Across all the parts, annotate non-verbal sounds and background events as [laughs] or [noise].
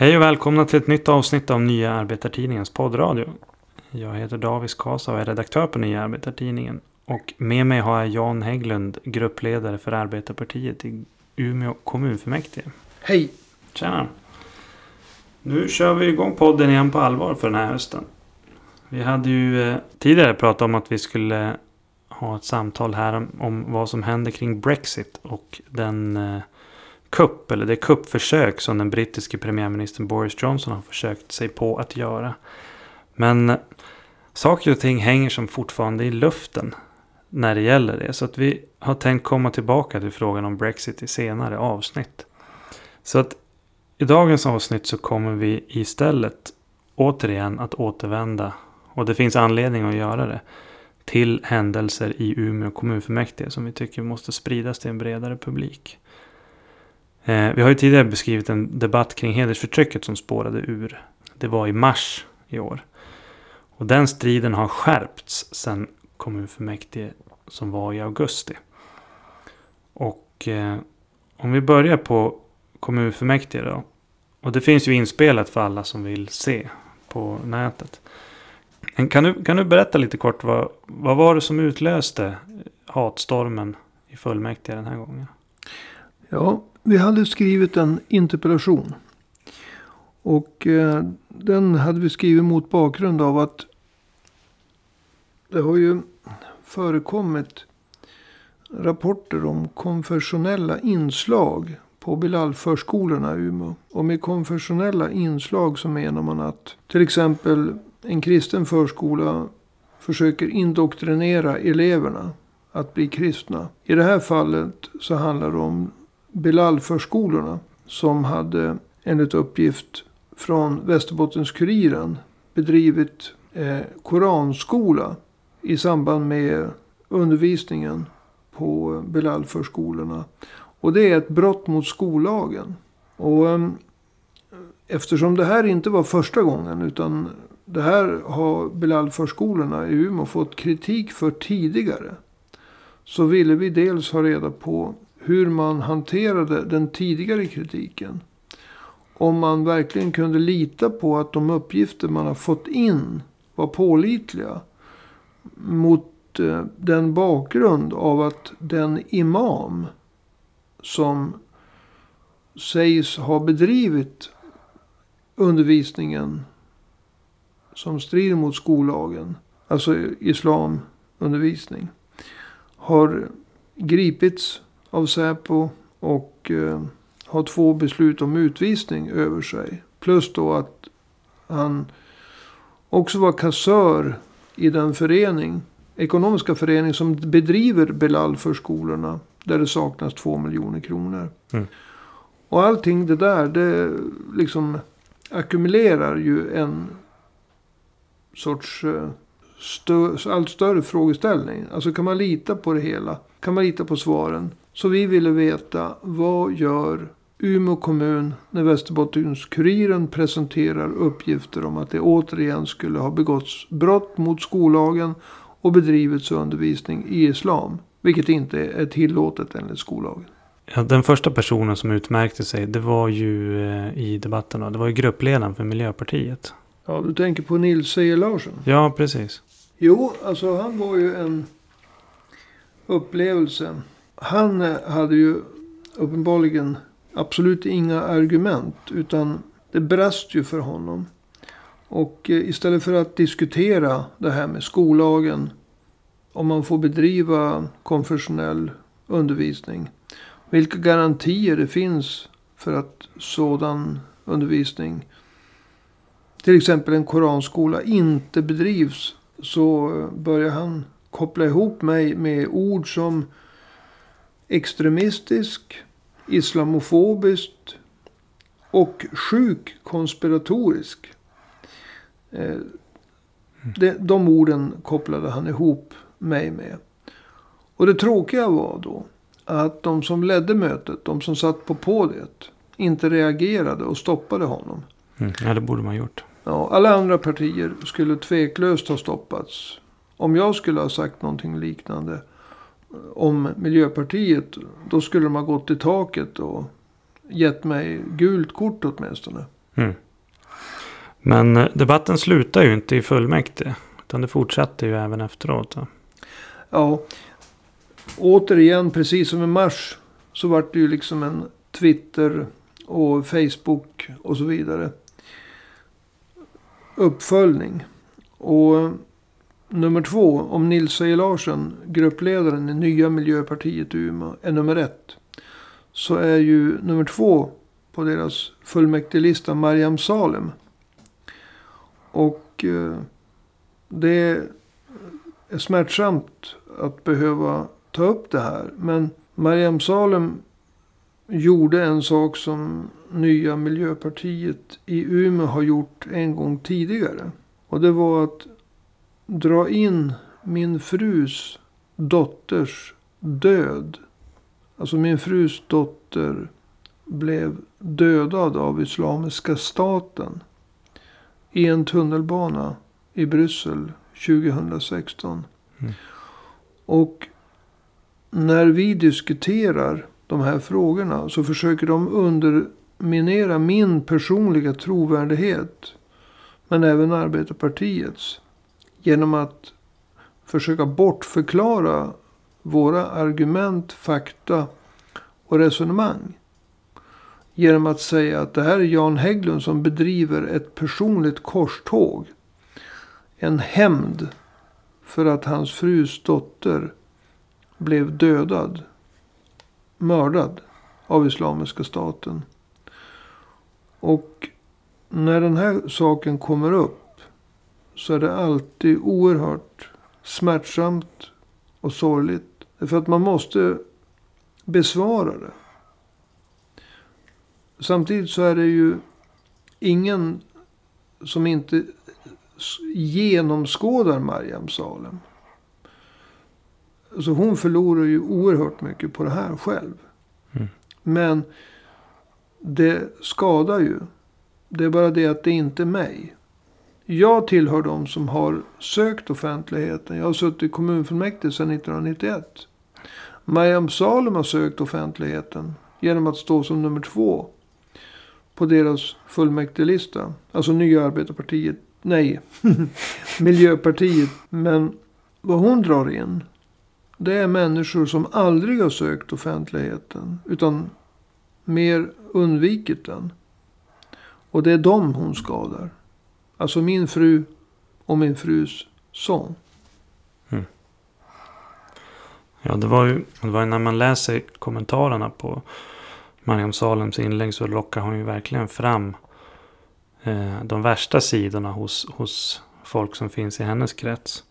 Hej och välkomna till ett nytt avsnitt av Nya Arbetartidningens poddradio. Jag heter Davis Kasa och är redaktör på Nya Arbetartidningen. Och med mig har jag Jan Hägglund, gruppledare för Arbetarpartiet i Umeå kommunfullmäktige. Hej! Tjena! Nu kör vi igång podden igen på allvar för den här hösten. Vi hade ju eh, tidigare pratat om att vi skulle ha ett samtal här om, om vad som händer kring Brexit och den eh, kupp, eller det kuppförsök som den brittiske premiärministern Boris Johnson har försökt sig på att göra. Men eh, saker och ting hänger som fortfarande i luften när det gäller det. Så att vi har tänkt komma tillbaka till frågan om Brexit i senare avsnitt. Så att i dagens avsnitt så kommer vi istället återigen att återvända, och det finns anledning att göra det, till händelser i Umeå kommunfullmäktige som vi tycker måste spridas till en bredare publik. Eh, vi har ju tidigare beskrivit en debatt kring hedersförtrycket som spårade ur. Det var i mars i år. Och den striden har skärpts sedan kommunfullmäktige som var i augusti. Och eh, om vi börjar på kommunfullmäktige då. Och det finns ju inspelat för alla som vill se på nätet. Kan du, kan du berätta lite kort vad, vad var det som utlöste hatstormen i fullmäktige den här gången? Ja, vi hade skrivit en interpellation. Och eh, den hade vi skrivit mot bakgrund av att det har ju förekommit rapporter om konfessionella inslag på Bilal-förskolorna i Umeå. Och med konfessionella inslag så menar man att till exempel en kristen förskola försöker indoktrinera eleverna att bli kristna. I det här fallet så handlar det om Bilal-förskolorna som hade enligt uppgift från Västerbottens-Kuriren bedrivit eh, koranskola i samband med undervisningen på Bilal-förskolorna. Och det är ett brott mot skollagen. Och eh, eftersom det här inte var första gången utan det här har Bilal-förskolorna i Umeå fått kritik för tidigare. Så ville vi dels ha reda på hur man hanterade den tidigare kritiken. Om man verkligen kunde lita på att de uppgifter man har fått in var pålitliga. Mot eh, den bakgrund av att den imam som sägs ha bedrivit undervisningen som strider mot skollagen, alltså islamundervisning, har gripits av Säpo och eh, har två beslut om utvisning över sig. Plus då att han också var kassör i den förening, ekonomiska förening som bedriver Belal-förskolorna. Där det saknas två miljoner kronor. Mm. Och allting det där, det liksom ackumulerar ju en sorts uh, stö allt större frågeställning. Alltså kan man lita på det hela? Kan man lita på svaren? Så vi ville veta vad gör Umeå kommun när Västerbottens-Kuriren presenterar uppgifter om att det återigen skulle ha begåtts brott mot skollagen och bedrivits undervisning i islam. Vilket inte är tillåtet enligt skollagen. Ja, den första personen som utmärkte sig det var ju eh, i debatten. Det var ju gruppledaren för Miljöpartiet. Ja, du tänker på Nils Sejer Larsson? Ja, precis. Jo, alltså han var ju en upplevelse. Han eh, hade ju uppenbarligen absolut inga argument. Utan det brast ju för honom. Och eh, istället för att diskutera det här med skollagen. Om man får bedriva konfessionell undervisning. Vilka garantier det finns för att sådan undervisning. Till exempel en koranskola inte bedrivs. Så eh, börjar han koppla ihop mig med ord som extremistisk, islamofobiskt och sjuk konspiratorisk. Eh, de, de orden kopplade han ihop mig med. Och det tråkiga var då att de som ledde mötet, de som satt på podiet, inte reagerade och stoppade honom. Mm, ja, det borde man gjort. Ja, alla andra partier skulle tveklöst ha stoppats. Om jag skulle ha sagt någonting liknande om Miljöpartiet. Då skulle de ha gått i taket och gett mig gult kort åtminstone. Men eh, debatten slutar ju inte i fullmäktige. Utan det fortsätter ju även efteråt. va? Ja, återigen precis som i mars så vart det ju liksom en Twitter och Facebook och så vidare. Uppföljning. Och nummer två, om Nils Eje Larsen, gruppledaren i nya Miljöpartiet i Umeå, är nummer ett. Så är ju nummer två på deras fullmäktigelista Mariam Salem. Och eh, det är smärtsamt att behöva ta upp det här. Men Mariam Salem gjorde en sak som nya Miljöpartiet i Umeå har gjort en gång tidigare. Och det var att dra in min frus dotters död. Alltså min frus dotter blev dödad av Islamiska staten. I en tunnelbana i Bryssel 2016. Mm. Och när vi diskuterar de här frågorna så försöker de underminera min personliga trovärdighet. Men även Arbetarpartiets. Genom att försöka bortförklara våra argument, fakta och resonemang. Genom att säga att det här är Jan Hägglund som bedriver ett personligt korståg. En hämnd för att hans frus dotter blev dödad. Mördad av Islamiska staten. Och när den här saken kommer upp så är det alltid oerhört smärtsamt och sorgligt. För att man måste besvara det. Samtidigt så är det ju ingen som inte genomskådar Mariam Salem. Så hon förlorar ju oerhört mycket på det här själv. Mm. Men det skadar ju. Det är bara det att det inte är mig. Jag tillhör de som har sökt offentligheten. Jag har suttit i kommunfullmäktige sedan 1991. Mariam Salem har sökt offentligheten genom att stå som nummer två på deras fullmäktigelista. Alltså Nya Arbetarpartiet. Nej, [laughs] Miljöpartiet. Men vad hon drar in. Det är människor som aldrig har sökt offentligheten. Utan mer undvikit den. Och det är dem hon skadar. Alltså min fru och min frus son. Mm. Ja, det var ju det var ju när man läser kommentarerna på Mariam Salems inlägg så lockar hon ju verkligen fram eh, de värsta sidorna hos, hos folk som finns i hennes krets.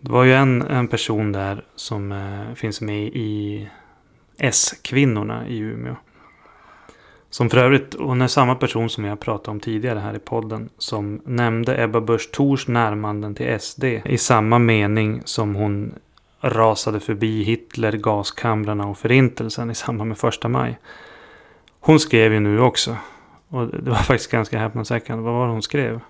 Det var ju en, en person där som eh, finns med i S-kvinnorna i Umeå. Som för övrigt, hon är samma person som jag pratade om tidigare här i podden. Som nämnde Ebba Busch Thors närmanden till SD. I samma mening som hon rasade förbi Hitler, gaskamrarna och förintelsen i samband med första maj. Hon skrev ju nu också. Och det var faktiskt ganska häpnadsväckande. Vad var det hon skrev?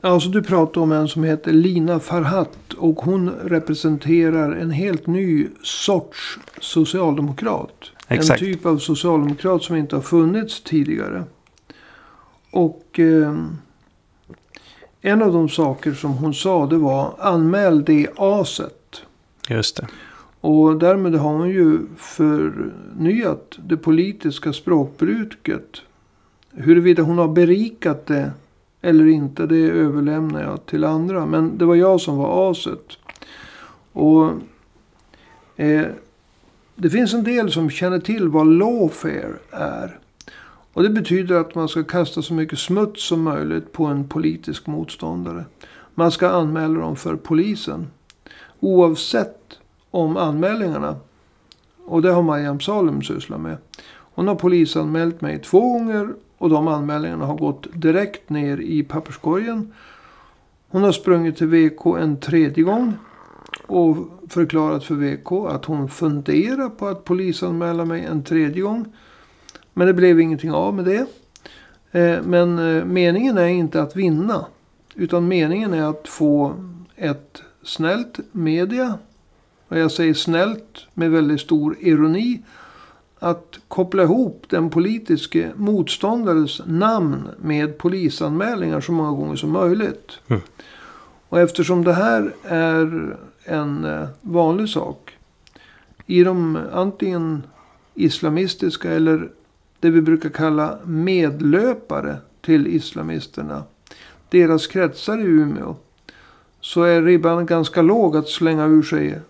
Alltså du pratar om en som heter Lina Farhat. Och hon representerar en helt ny sorts socialdemokrat. Exakt. En typ av socialdemokrat som inte har funnits tidigare. Och eh, en av de saker som hon sa det var anmäl det aset. Just det. Och därmed har hon ju förnyat det politiska språkbruket. Huruvida hon har berikat det eller inte, det överlämnar jag till andra. Men det var jag som var aset. Och eh, det finns en del som känner till vad lawfare är. Och det betyder att man ska kasta så mycket smuts som möjligt på en politisk motståndare. Man ska anmäla dem för polisen. Oavsett om anmälningarna. Och det har Mariam Salem sysslat med. Hon har polisanmält mig två gånger. Och de anmälningarna har gått direkt ner i papperskorgen. Hon har sprungit till VK en tredje gång. Och förklarat för VK att hon funderar på att polisanmäla mig en tredje gång. Men det blev ingenting av med det. Eh, men eh, meningen är inte att vinna. Utan meningen är att få ett snällt media. Och jag säger snällt med väldigt stor ironi att koppla ihop den politiska motståndares namn med polisanmälningar så många gånger som möjligt. Mm. Och eftersom det här är en eh, vanlig sak. I de antingen islamistiska eller det vi brukar kalla medlöpare till islamisterna. Deras kretsar i Umeå. Så är ribban ganska låg att slänga ur sig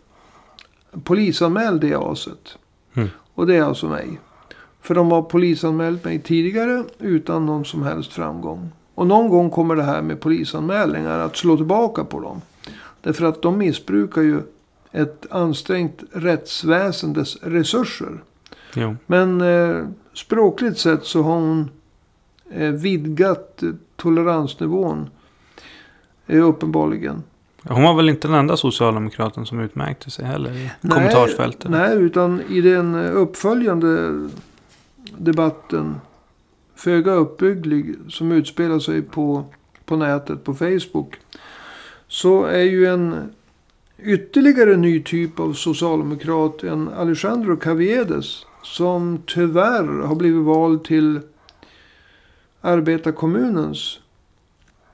polisanmäl det aset. Och det är alltså mig. För de har polisanmält mig tidigare utan någon som helst framgång. Och någon gång kommer det här med polisanmälningar att slå tillbaka på dem. Därför att de missbrukar ju ett ansträngt rättsväsendes resurser. Jo. Men eh, språkligt sett så har hon eh, vidgat eh, toleransnivån. Eh, uppenbarligen. Hon var väl inte den enda socialdemokraten som utmärkte sig heller i kommentarsfältet? Nej, utan i den eh, uppföljande debatten. Föga uppbygglig. Som utspelar sig på, på nätet, på Facebook. Så är ju en ytterligare ny typ av socialdemokrat. En Alejandro Caviedes. Som tyvärr har blivit vald till arbetarkommunens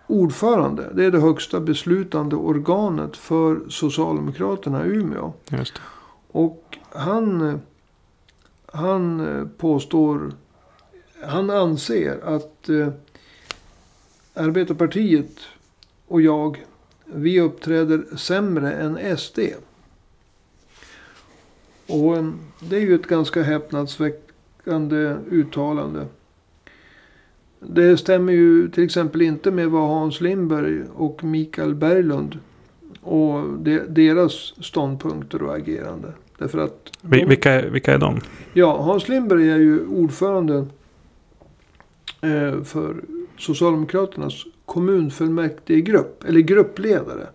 ordförande. Det är det högsta beslutande organet för Socialdemokraterna i Umeå. Och han, han påstår, han anser att eh, Arbetarpartiet och jag, vi uppträder sämre än SD. Och eh, det är ju ett ganska häpnadsväckande uttalande. Det stämmer ju till exempel inte med vad Hans Lindberg och Mikael Berglund och de, deras ståndpunkter och agerande. Därför att de- Vilka, vilka är de? Ja, Hans Lindberg är ju ordförande eh, för Socialdemokraternas kommunfullmäktigegrupp, eller gruppledare.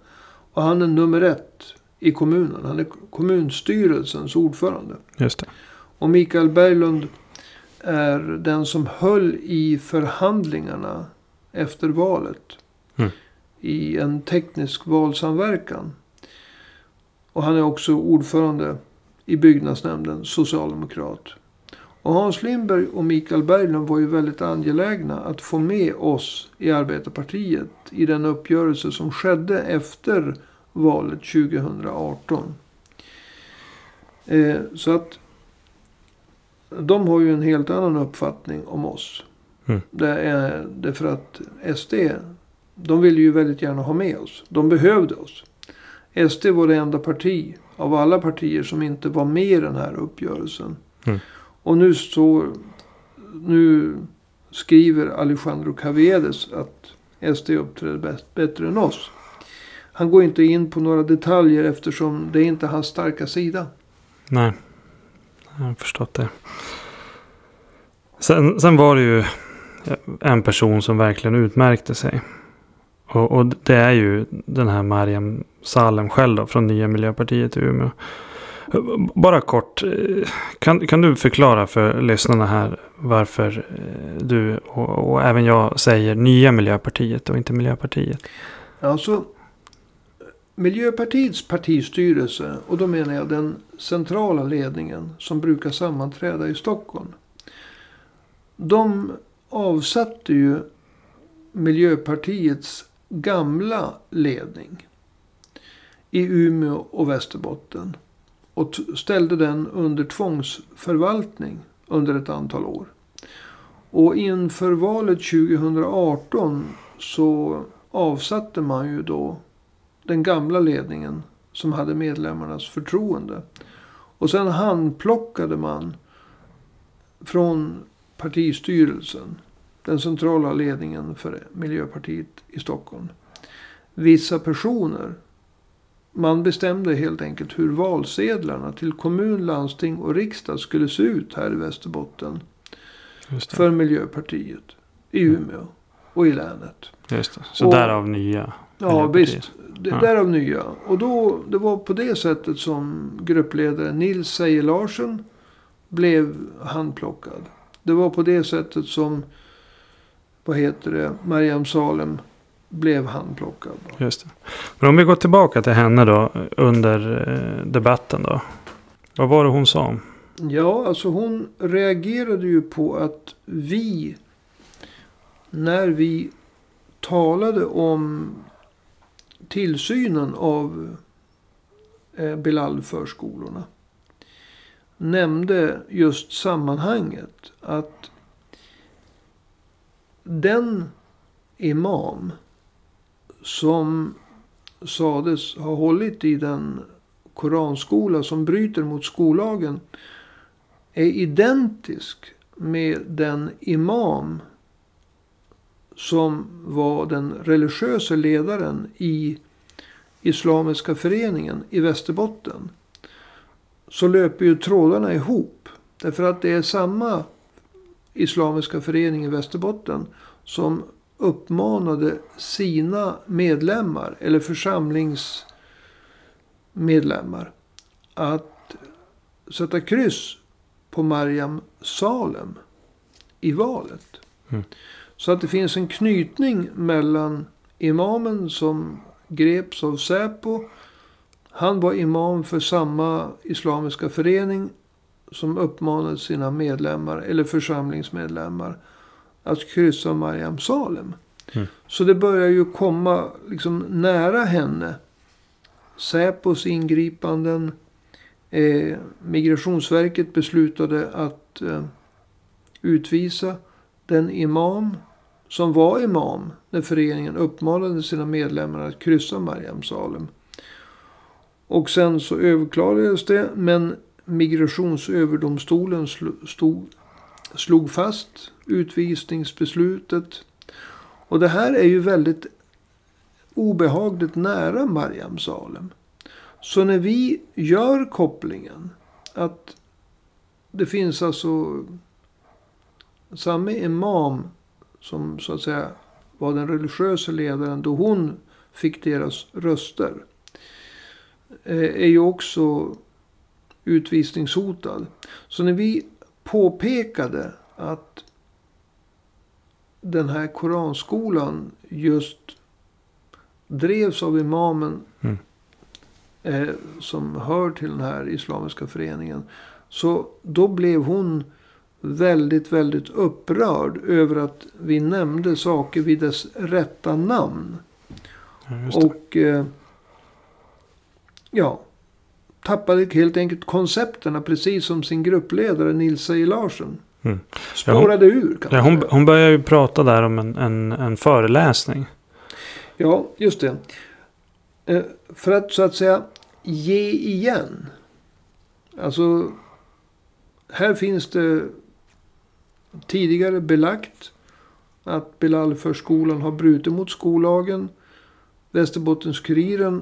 Och han är nummer ett i kommunen. Han är kommunstyrelsens ordförande. Just det. Och Mikael Berglund är den som höll i förhandlingarna efter valet. Mm. I en teknisk valsamverkan. Och han är också ordförande i byggnadsnämnden, socialdemokrat. Och Hans Lindberg och Mikael Berglund var ju väldigt angelägna att få med oss i Arbetarpartiet i den uppgörelse som skedde efter valet 2018. Eh, så att de har ju en helt annan uppfattning om oss. Mm. Det är därför att SD, de ville ju väldigt gärna ha med oss. De behövde oss. SD var det enda parti av alla partier som inte var med i den här uppgörelsen. Mm. Och nu så nu skriver Alejandro Caviedes att SD uppträder bättre än oss. Han går inte in på några detaljer eftersom det är inte hans starka sida. Nej. Jag har förstått det. Sen, sen var det ju en person som verkligen utmärkte sig. Och, och det är ju den här Mariam Salem själv då, från Nya Miljöpartiet i Umeå. Bara kort, kan, kan du förklara för lyssnarna här varför eh, du och, och även jag säger Nya Miljöpartiet och inte Miljöpartiet? Alltså, Miljöpartiets partistyrelse, och då menar jag den centrala ledningen som brukar sammanträda i Stockholm. De avsatte ju Miljöpartiets gamla ledning i Umeå och Västerbotten. Och ställde den under tvångsförvaltning under ett antal år. Och inför valet 2018 så avsatte man ju då den gamla ledningen som hade medlemmarnas förtroende. Och sen handplockade man från partistyrelsen, den centrala ledningen för Miljöpartiet i Stockholm, vissa personer. Man bestämde helt enkelt hur valsedlarna till kommun, landsting och riksdag skulle se ut här i Västerbotten för Miljöpartiet i Umeå och i länet. Just det. Så Och- därav Nya Ja, visst. Det, Ja. Därav nya. Och då, det var på det sättet som gruppledare Nils Sejer Larsen blev handplockad. Det var på det sättet som, vad heter det, Mariam Salem blev handplockad. Just det. Men om vi går tillbaka till henne då under eh, debatten då. Vad var det hon sa? Ja, alltså hon reagerade ju på att vi, när vi talade om tillsynen av eh, Bilal-förskolorna, nämnde just sammanhanget att den imam som sades ha hållit i den koranskola som bryter mot skollagen är identisk med den imam som var den religiösa ledaren i Islamiska föreningen i Västerbotten. Så löper ju trådarna ihop. Därför att det är samma Islamiska förening i Västerbotten som uppmanade sina medlemmar eller församlingsmedlemmar att sätta kryss på Mariam Salem i valet. Mm. Så att det finns en knytning mellan imamen som greps av Säpo. Han var imam för samma islamiska förening som uppmanade sina medlemmar eller församlingsmedlemmar att kryssa Mariam Salem. Mm. Så det börjar ju komma liksom nära henne. Säpos ingripanden. Eh, Migrationsverket beslutade att eh, utvisa den imam som var imam när föreningen uppmanade sina medlemmar att kryssa Mariam Salem. Och sen så överklagades det. Men Migrationsöverdomstolen slog, slog fast utvisningsbeslutet. Och det här är ju väldigt obehagligt nära Mariam Salem. Så när vi gör kopplingen att det finns alltså samma imam som så att säga var den religiösa ledaren då hon fick deras röster. Eh, är ju också utvisningshotad. Så när vi påpekade att den här koranskolan just drevs av imamen Mm. eh, som hör till den här islamiska föreningen. Så då blev hon väldigt, väldigt upprörd över att vi nämnde saker vid dess rätta namn. Ja. Och eh, ja, tappade helt enkelt koncepterna precis som sin gruppledare Nils Eje Larsen. Mm. Spårade ur kan Ja, man hon, hon börjar ju prata där om en, en, en föreläsning. Ja, just det. Eh, för att så att säga ge igen. Alltså, här finns det tidigare belagt att Bilal-förskolan har brutit mot skollagen. Västerbottens-Kuriren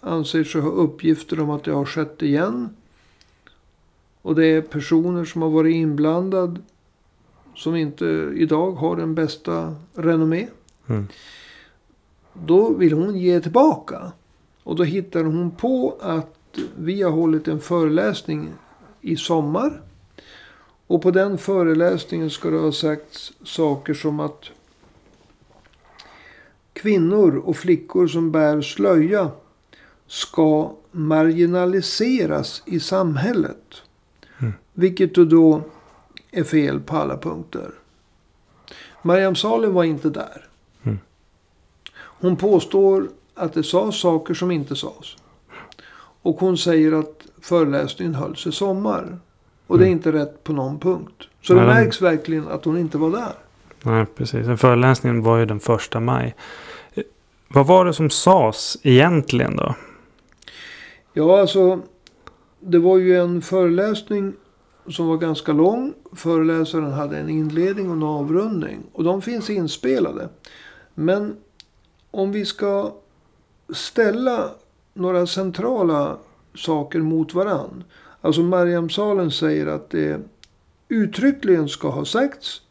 anser sig ha uppgifter om att det har skett igen. Och det är personer som har varit inblandad som inte idag har den bästa renommé. Mm. Då vill hon ge tillbaka. Och då hittar hon på att vi har hållit en föreläsning i sommar. Och på den föreläsningen ska det ha sagts saker som att kvinnor och flickor som bär slöja ska marginaliseras i samhället. Mm. Vilket då- är fel på alla punkter. Mariam Salem var inte där. Mm. Hon påstår att det sades saker som inte sades. Och hon säger att föreläsningen hölls i sommar. Och det är Mm. inte rätt på någon punkt. Så det Nej, den- märks verkligen att hon inte var där. Nej, precis. Den föreläsningen var ju den första maj. Vad var det som sades egentligen då? Ja, alltså. Det var ju en föreläsning som var ganska lång. Föreläsaren hade en inledning och en avrundning. Och de finns inspelade. Men om vi ska ställa några centrala saker mot varann. Alltså Mariam Salen säger att det uttryckligen ska ha sagts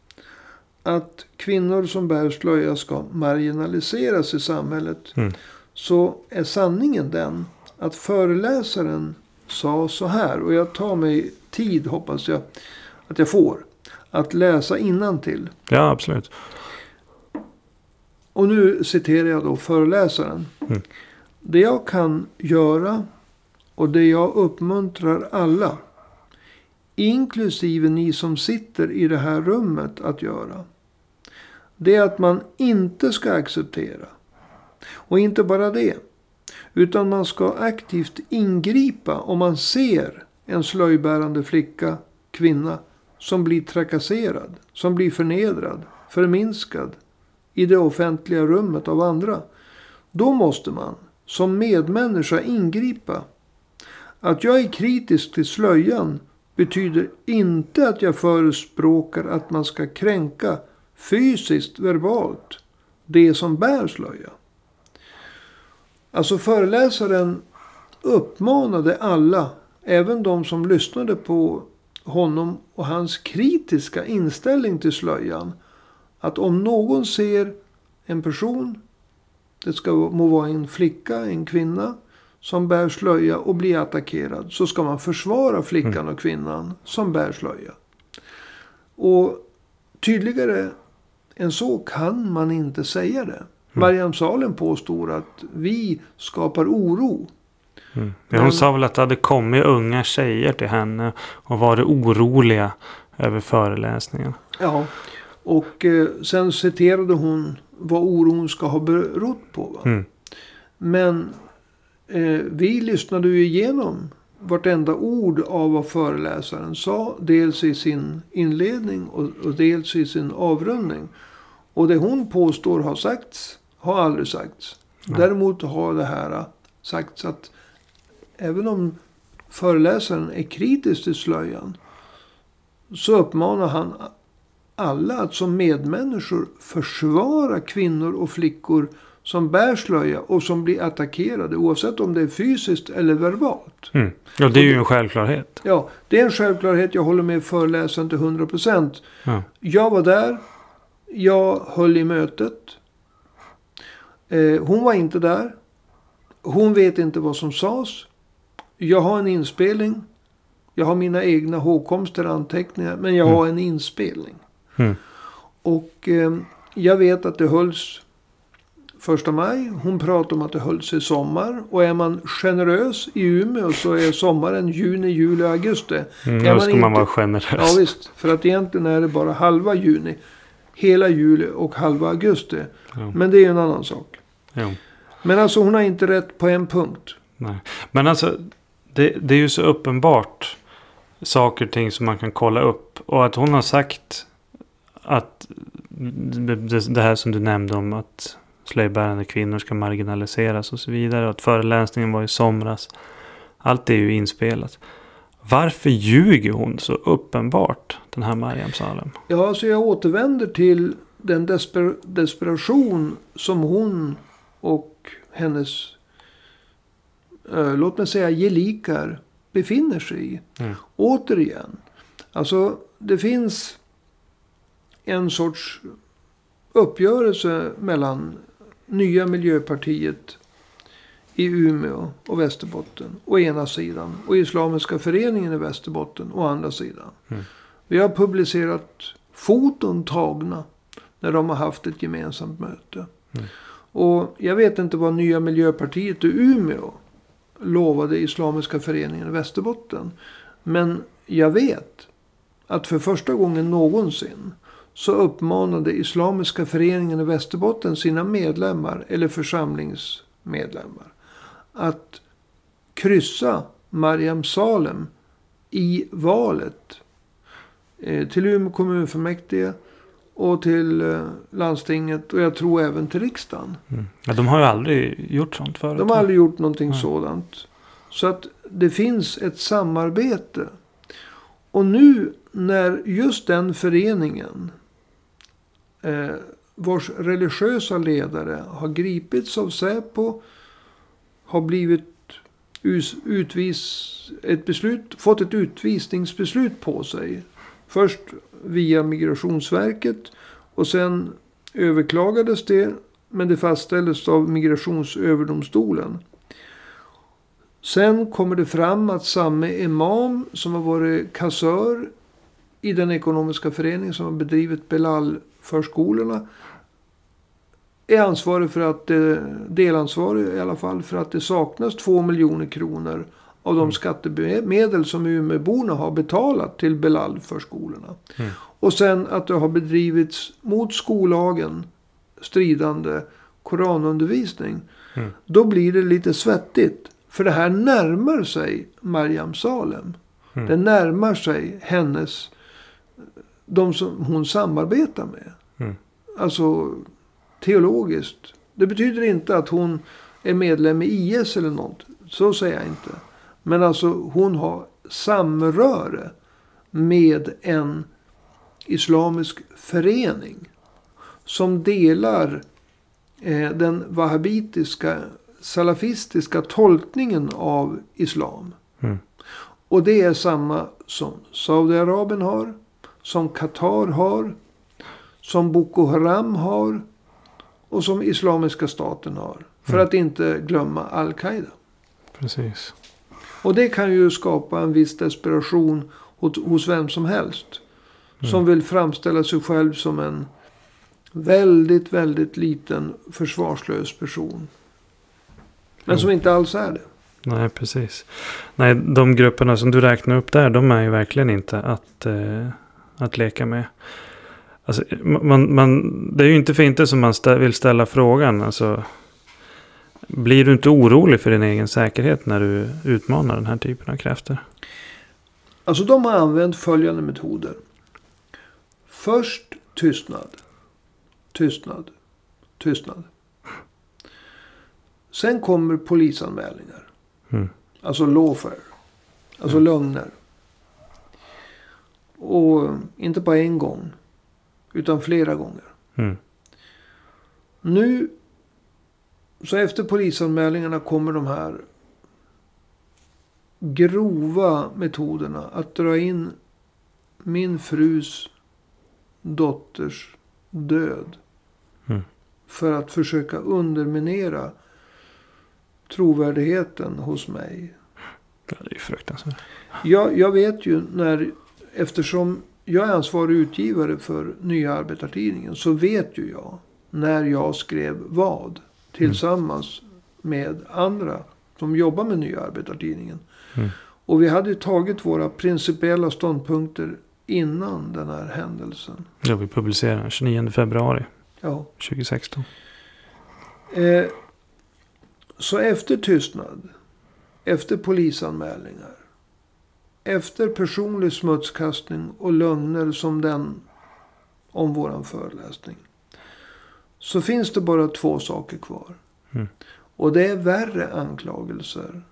att kvinnor som bär slöja ska marginaliseras i samhället. Mm. Så är sanningen den att föreläsaren sa så här. Och jag tar mig tid, hoppas jag, att jag får. Att läsa till. Ja, absolut. Och nu citerar jag då föreläsaren. Mm. Det jag kan göra och det jag uppmuntrar alla inklusive ni som sitter i det här rummet, att göra. Det är att man inte ska acceptera. Och inte bara det. Utan man ska aktivt ingripa om man ser en slöjbärande flicka, kvinna, som blir trakasserad, som blir förnedrad, förminskad i det offentliga rummet av andra. Då måste man som medmänniska ingripa. Att jag är kritisk till slöjan betyder inte att jag förespråkar att man ska kränka fysiskt, verbalt, det som bär slöja. Alltså föreläsaren uppmanade alla, även de som lyssnade på honom och hans kritiska inställning till slöjan. Att om någon ser en person, det ska må vara en flicka, en kvinna, som bär slöja och blir attackerad. Så ska man försvara flickan och kvinnan som bär slöja. Och tydligare än så kan man inte säga det. Mm. Mariam Salem påstår att vi skapar oro. Mm. Hon sa väl att det hade kommit unga tjejer till henne och varit oroliga över föreläsningen. Ja, och eh, sen citerade hon vad oron ska ha berott på. Mm. Men eh, vi lyssnade ju igenom vartenda ord av vad föreläsaren sa. Dels i sin inledning och, och dels i sin avrundning. Och det hon påstår har sagts har aldrig sagts. Nej. Däremot har det här sagts att även om föreläsaren är kritisk till slöjan. Så uppmanar han alla att som medmänniskor försvara kvinnor och flickor som bär slöja och som blir attackerade. Oavsett om det är fysiskt eller verbalt. Mm. Ja, det är ju en självklarhet. Ja, det är en självklarhet. Jag håller med föreläsaren till 100 procent. Ja. Jag var där. Jag höll i mötet. Eh, hon var inte där. Hon vet inte vad som sades. Jag har en inspelning. Jag har mina egna hågkomster anteckningar. Men jag mm. har en inspelning. Mm. Och eh, jag vet att det hölls första maj. Hon pratar om att det hölls i sommar. Och är man generös i Umeå så är sommaren juni, juli, augusti. Mm, då ska man, inte... man vara generös. Ja visst. För att egentligen är det bara halva juni. Hela juli och halva augusti. Ja. Men det är en annan sak. Ja. Men alltså hon har inte rätt på en punkt. Nej. Men alltså det, det är ju så uppenbart saker och ting som man kan kolla upp. Och att hon har sagt att det här som du nämnde om att slöjbärande kvinnor ska marginaliseras och så vidare. Och att föreläsningen var i somras. Allt är ju inspelat. Varför ljuger hon så uppenbart, den här Mariam Salem? Ja, alltså jag återvänder till den desper desperation som hon och hennes, eh, låt mig säga gelikar, befinner sig i. Mm. Återigen. Alltså, det finns en sorts uppgörelse mellan nya Miljöpartiet i Umeå och Västerbotten å ena sidan. Och Islamiska föreningen i Västerbotten å andra sidan. Mm. Vi har publicerat foton tagna när de har haft ett gemensamt möte. Mm. Och jag vet inte vad nya Miljöpartiet i Umeå lovade Islamiska föreningen i Västerbotten. Men jag vet att för första gången någonsin så uppmanade Islamiska föreningen i Västerbotten sina medlemmar eller församlingsmedlemmar att kryssa Mariam Salem i valet eh, till Umeå kommunfullmäktige och till eh, landstinget och jag tror även till riksdagen. Mm. Ja, de har ju aldrig gjort sånt förut. De har aldrig gjort någonting mm. sådant. Så att det finns ett samarbete. Och nu när just den föreningen eh, vars religiösa ledare har gripits av Säpo. Har blivit utvis, ett beslut, fått ett utvisningsbeslut på sig. Först via Migrationsverket och sen överklagades det. Men det fastställdes av Migrationsöverdomstolen. Sen kommer det fram att samme imam som har varit kassör i den ekonomiska förening som har bedrivit Belal-förskolorna är ansvarig för att, delansvarig i alla fall, för att det saknas två miljoner kronor av de Mm. skattemedel som Umeåborna har betalat till Belal-förskolorna. Mm. Och sen att det har bedrivits mot skollagen stridande koranundervisning. Mm. Då blir det lite svettigt. För det här närmar sig Mariam Salem. Mm. Det närmar sig hennes, de som hon samarbetar med. Mm. Alltså teologiskt. Det betyder inte att hon är medlem i IS eller något. Så säger jag inte. Men alltså hon har samröre med en islamisk förening. Som delar eh, den wahhabitiska, salafistiska tolkningen av islam. Mm. Och det är samma som Saudiarabien har. Som Qatar har. Som Boko Haram har. Och som Islamiska staten har. För Mm. att inte glömma Al-Qaida. Precis. Och det kan ju skapa en viss desperation hos, hos vem som helst. Som Mm. vill framställa sig själv som en väldigt, väldigt liten försvarslös person. Men Jo. som inte alls är det. Nej, precis. Nej, de grupperna som du räknar upp där, de är ju verkligen inte att, eh, att leka med. Alltså, man, man, det är ju inte för inte som man stä- vill ställa frågan. Alltså, blir du inte orolig för din egen säkerhet när du utmanar den här typen av krafter? Alltså de har använt följande metoder. Först tystnad. Tystnad. Tystnad. Sen kommer polisanmälningar. Mm. Alltså lawfare. Alltså Mm. lögner. Och inte bara en gång. Utan flera gånger. Mm. Nu. Så efter polisanmälningarna kommer de här. Grova metoderna. Att dra in min frus dotters död. Mm. För att försöka underminera trovärdigheten hos mig. Ja, det är ju fruktansvärt. Jag, jag vet ju när, eftersom jag är ansvarig utgivare för Nya Arbetartidningen. Så vet ju jag när jag skrev vad. Tillsammans med andra som jobbar med Nya Arbetartidningen. Mm. Och vi hade ju tagit våra principiella ståndpunkter innan den här händelsen. Ja, vi publicerar den 29 februari Ja. 2016. Eh, så efter tystnad, efter polisanmälningar, efter personlig smutskastning och lögner som den om våran föreläsning. Så finns det bara två saker kvar. Mm. Och det är värre anklagelser.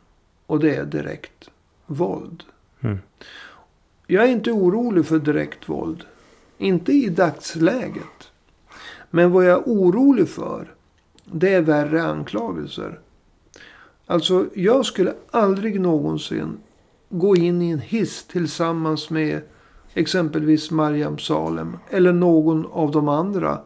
Och det är direkt våld. Mm. Jag är inte orolig för direkt våld. Inte i dagsläget. Men vad jag är orolig för. Det är värre anklagelser. Alltså jag skulle aldrig någonsin gå in i en hiss tillsammans med exempelvis Mariam Salem. Eller någon av de andra.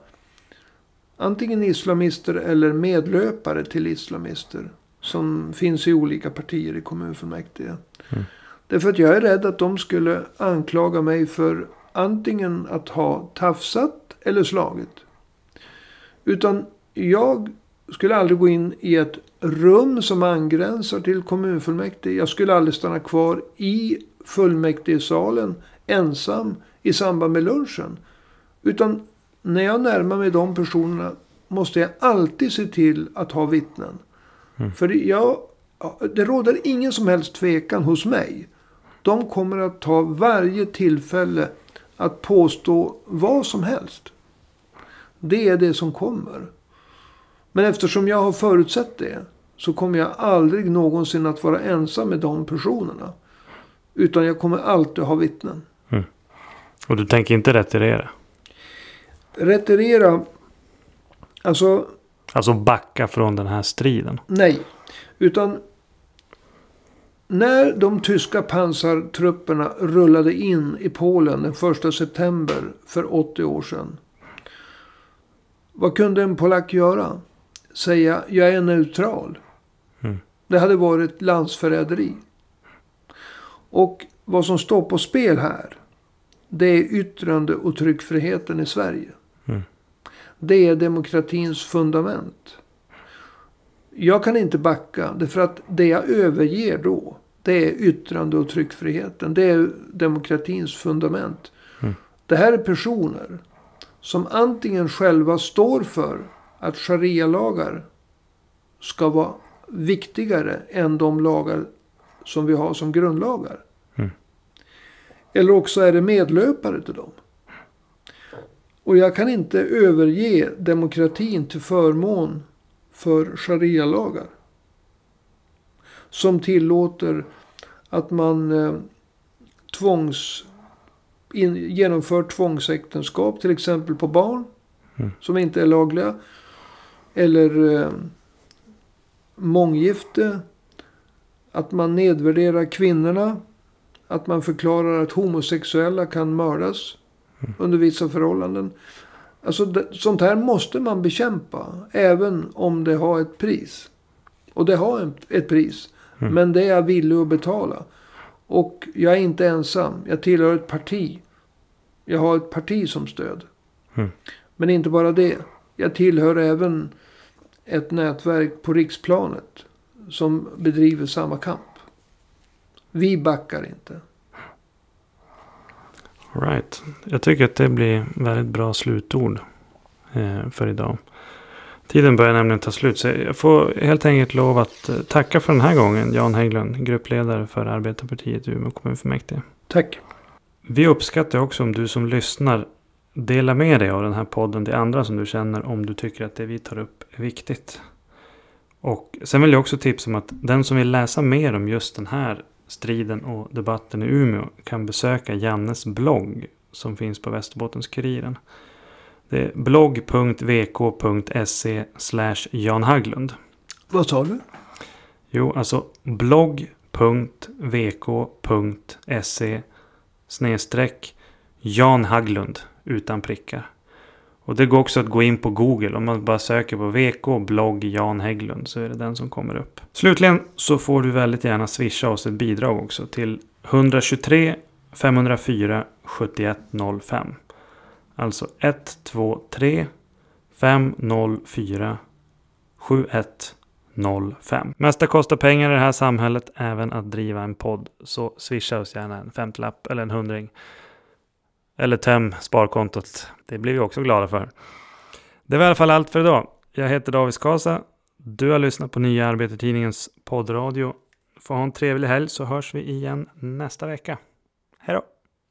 Antingen islamister eller medlöpare till islamister. Som finns i olika partier i kommunfullmäktige. Mm. Därför att jag är rädd att de skulle anklaga mig för antingen att ha tafsat eller slagit. Utan jag skulle aldrig gå in i ett rum som angränsar till kommunfullmäktige. Jag skulle aldrig stanna kvar i fullmäktigesalen ensam i samband med lunchen. Utan när jag närmar mig de personerna måste jag alltid se till att ha vittnen. Mm. För jag, ja, det råder ingen som helst tvekan hos mig. De kommer att ta varje tillfälle att påstå vad som helst. Det är det som kommer. Men eftersom jag har förutsett det. Så kommer jag aldrig någonsin att vara ensam med de personerna. Utan jag kommer alltid ha vittnen. Och du tänker inte retirera? Retirera. Alltså Alltså backa från den här striden? nej. Utan. När de tyska pansartrupperna rullade in i Polen den 1 september för 80 år sedan. Vad kunde en polack göra? Säga jag är neutral. Det hade varit landsförräderi. Och vad som står på spel här. Det är yttrande och tryckfriheten i Sverige. Mm. Det är demokratins fundament. Jag kan inte backa. Därför att det jag överger då. Det är yttrande och tryckfriheten. Det är demokratins fundament. Mm. Det här är personer som antingen själva står för att sharia-lagar ska vara viktigare än de lagar som vi har som grundlagar. Mm. Eller också är det medlöpare till dem. Och jag kan inte överge demokratin till förmån för sharia-lagar. Som tillåter att man eh, tvångs, in, genomför tvångsäktenskap till exempel på barn. Mm. Som inte är lagliga. Eller eh, månggifte. Att man nedvärderar kvinnorna. Att man förklarar att homosexuella kan mördas under vissa förhållanden. Alltså sånt här måste man bekämpa. Även om det har ett pris. Och det har ett, ett pris. Mm. Men det är jag villig att betala. Och jag är inte ensam. Jag tillhör ett parti. Jag har ett parti som stöd. Mm. Men inte bara det. Jag tillhör även ett nätverk på riksplanet. Som bedriver samma kamp. Vi backar inte. All Right. Jag tycker att det blir väldigt bra slutord eh, för idag. Tiden börjar nämligen ta slut. Så jag får helt enkelt lov att eh, tacka för den här gången. Jan Hägglund, gruppledare för Arbetarpartiet i Umeå kommunfullmäktige. Tack. Vi uppskattar också om du som lyssnar delar med dig av den här podden till andra som du känner om du tycker att det vi tar upp viktigt. Och sen vill jag också tipsa om att den som vill läsa mer om just den här striden och debatten i Umeå kan besöka Jannes blogg som finns på Västerbottens-Kuriren. Det är blogg.vk.se Jan Haglund. Vad sa du? Jo, alltså blogg.vk.se snedstreck Jan Haglund utan prickar. Och det går också att gå in på Google. Om man bara söker på VK blogg Jan Hägglund så är det den som kommer upp. Slutligen så får du väldigt gärna swisha oss ett bidrag också till 123 504 7105. Alltså 123 504 7105. Mesta kostar pengar i det här samhället, även att driva en podd. Så swisha oss gärna en femtlapp eller en hundring. Eller töm sparkontot. Det blir vi också glada för. Det var i alla fall allt för idag. Jag heter David Skasa. Du har lyssnat på Nya Arbetartidningens poddradio. Få ha en trevlig helg så hörs vi igen nästa vecka.